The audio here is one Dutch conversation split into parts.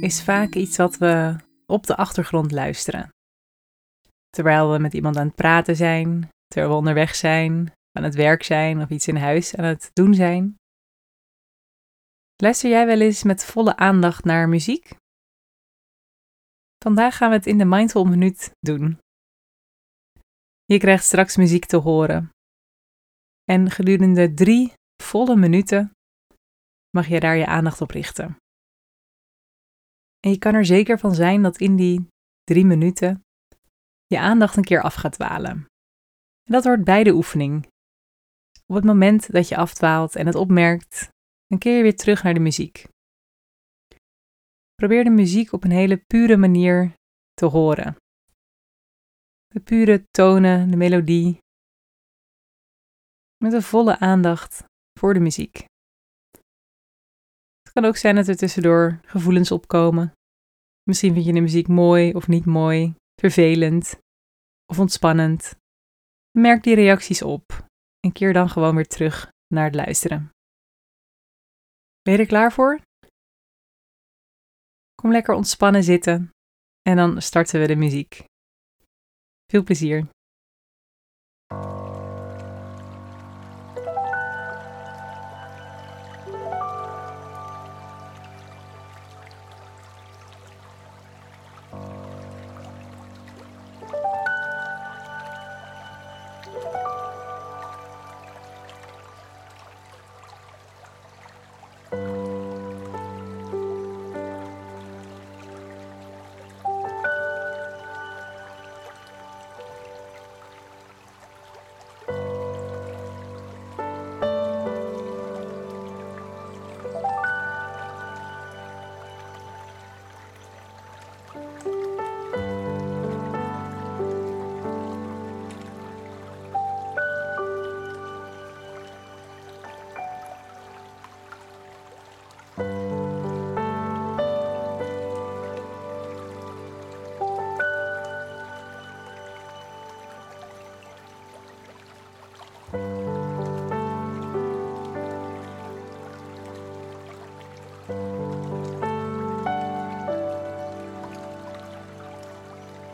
is vaak iets wat we op de achtergrond luisteren. Terwijl we met iemand aan het praten zijn, terwijl we onderweg zijn, aan het werk zijn of iets in huis aan het doen zijn. Luister jij wel eens met volle aandacht naar muziek? Vandaag gaan we het in de Mindful Minuut doen. Je krijgt straks muziek te horen. En gedurende drie volle minuten mag je daar je aandacht op richten. En je kan er zeker van zijn dat in die drie minuten je aandacht een keer af gaat dwalen. En dat hoort bij de oefening. Op het moment dat je afdwaalt en het opmerkt, dan keer je weer terug naar de muziek. Probeer de muziek op een hele pure manier te horen. De pure tonen, de melodie. Met een volle aandacht voor de muziek. Het kan ook zijn dat er tussendoor gevoelens opkomen. Misschien vind je de muziek mooi of niet mooi, vervelend of ontspannend. Merk die reacties op en keer dan gewoon weer terug naar het luisteren. Ben je er klaar voor? Kom lekker ontspannen zitten en dan starten we de muziek. Veel plezier.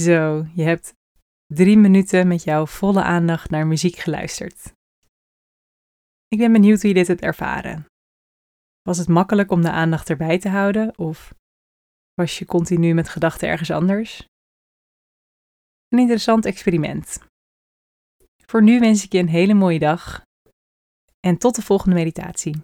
Zo, je hebt drie minuten met jouw volle aandacht naar muziek geluisterd. Ik ben benieuwd hoe je dit hebt ervaren. Was het makkelijk om de aandacht erbij te houden of was je continu met gedachten ergens anders? Een interessant experiment. Voor nu wens ik je een hele mooie dag en tot de volgende meditatie.